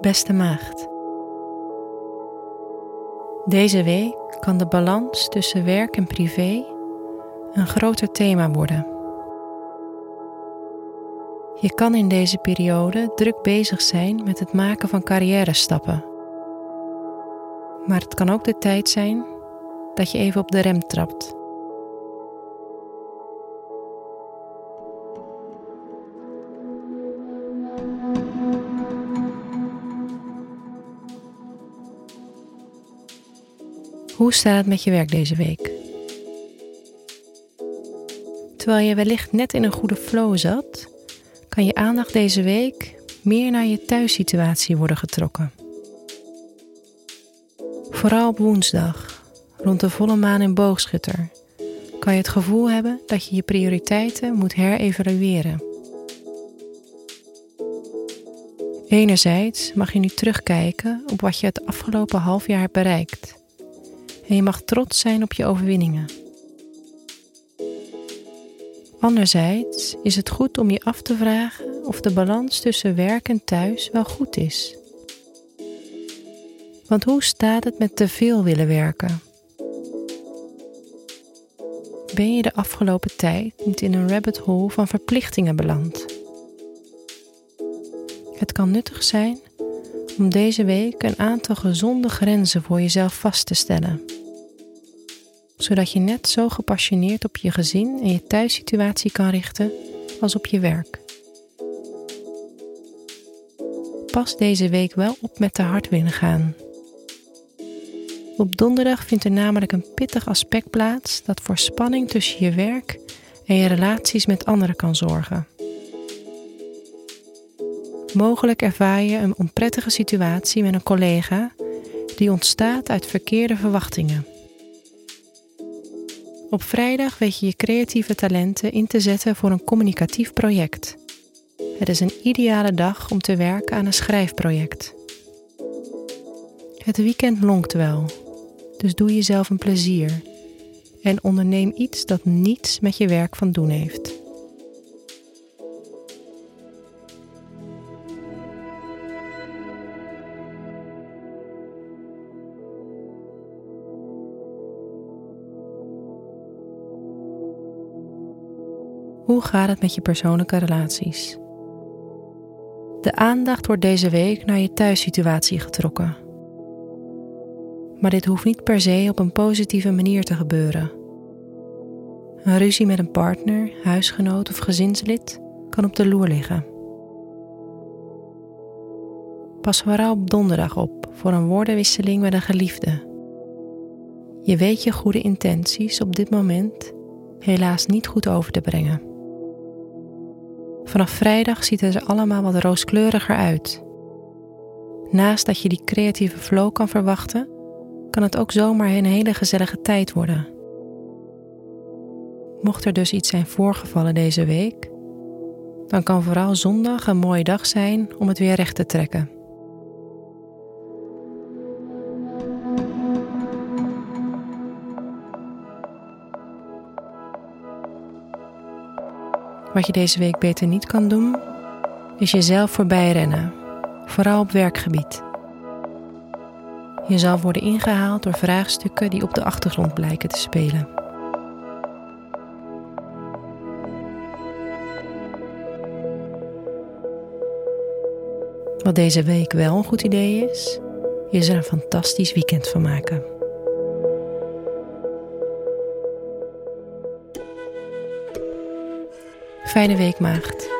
Beste maagd. Deze week kan de balans tussen werk en privé een groter thema worden. Je kan in deze periode druk bezig zijn met het maken van carrière-stappen. Maar het kan ook de tijd zijn dat je even op de rem trapt. Hoe staat het met je werk deze week? Terwijl je wellicht net in een goede flow zat, kan je aandacht deze week meer naar je thuissituatie worden getrokken. Vooral op woensdag, rond de volle maan in boogschutter, kan je het gevoel hebben dat je je prioriteiten moet herevalueren. Enerzijds mag je nu terugkijken op wat je het afgelopen half jaar hebt bereikt. En je mag trots zijn op je overwinningen. Anderzijds is het goed om je af te vragen of de balans tussen werk en thuis wel goed is. Want hoe staat het met te veel willen werken? Ben je de afgelopen tijd niet in een rabbit hole van verplichtingen beland? Het kan nuttig zijn om deze week een aantal gezonde grenzen voor jezelf vast te stellen zodat je net zo gepassioneerd op je gezin en je thuissituatie kan richten als op je werk. Pas deze week wel op met te hard willen gaan. Op donderdag vindt er namelijk een pittig aspect plaats dat voor spanning tussen je werk en je relaties met anderen kan zorgen. Mogelijk ervaar je een onprettige situatie met een collega die ontstaat uit verkeerde verwachtingen. Op vrijdag weet je je creatieve talenten in te zetten voor een communicatief project. Het is een ideale dag om te werken aan een schrijfproject. Het weekend lonkt wel, dus doe jezelf een plezier en onderneem iets dat niets met je werk van doen heeft. Hoe gaat het met je persoonlijke relaties? De aandacht wordt deze week naar je thuissituatie getrokken. Maar dit hoeft niet per se op een positieve manier te gebeuren. Een ruzie met een partner, huisgenoot of gezinslid kan op de loer liggen. Pas vooral op donderdag op voor een woordenwisseling met een geliefde. Je weet je goede intenties op dit moment helaas niet goed over te brengen. Vanaf vrijdag ziet het er allemaal wat rooskleuriger uit. Naast dat je die creatieve flow kan verwachten, kan het ook zomaar een hele gezellige tijd worden. Mocht er dus iets zijn voorgevallen deze week, dan kan vooral zondag een mooie dag zijn om het weer recht te trekken. Wat je deze week beter niet kan doen, is jezelf voorbij rennen, vooral op werkgebied. Je zal worden ingehaald door vraagstukken die op de achtergrond blijken te spelen. Wat deze week wel een goed idee is, is er een fantastisch weekend van maken. Fijne week, maagd.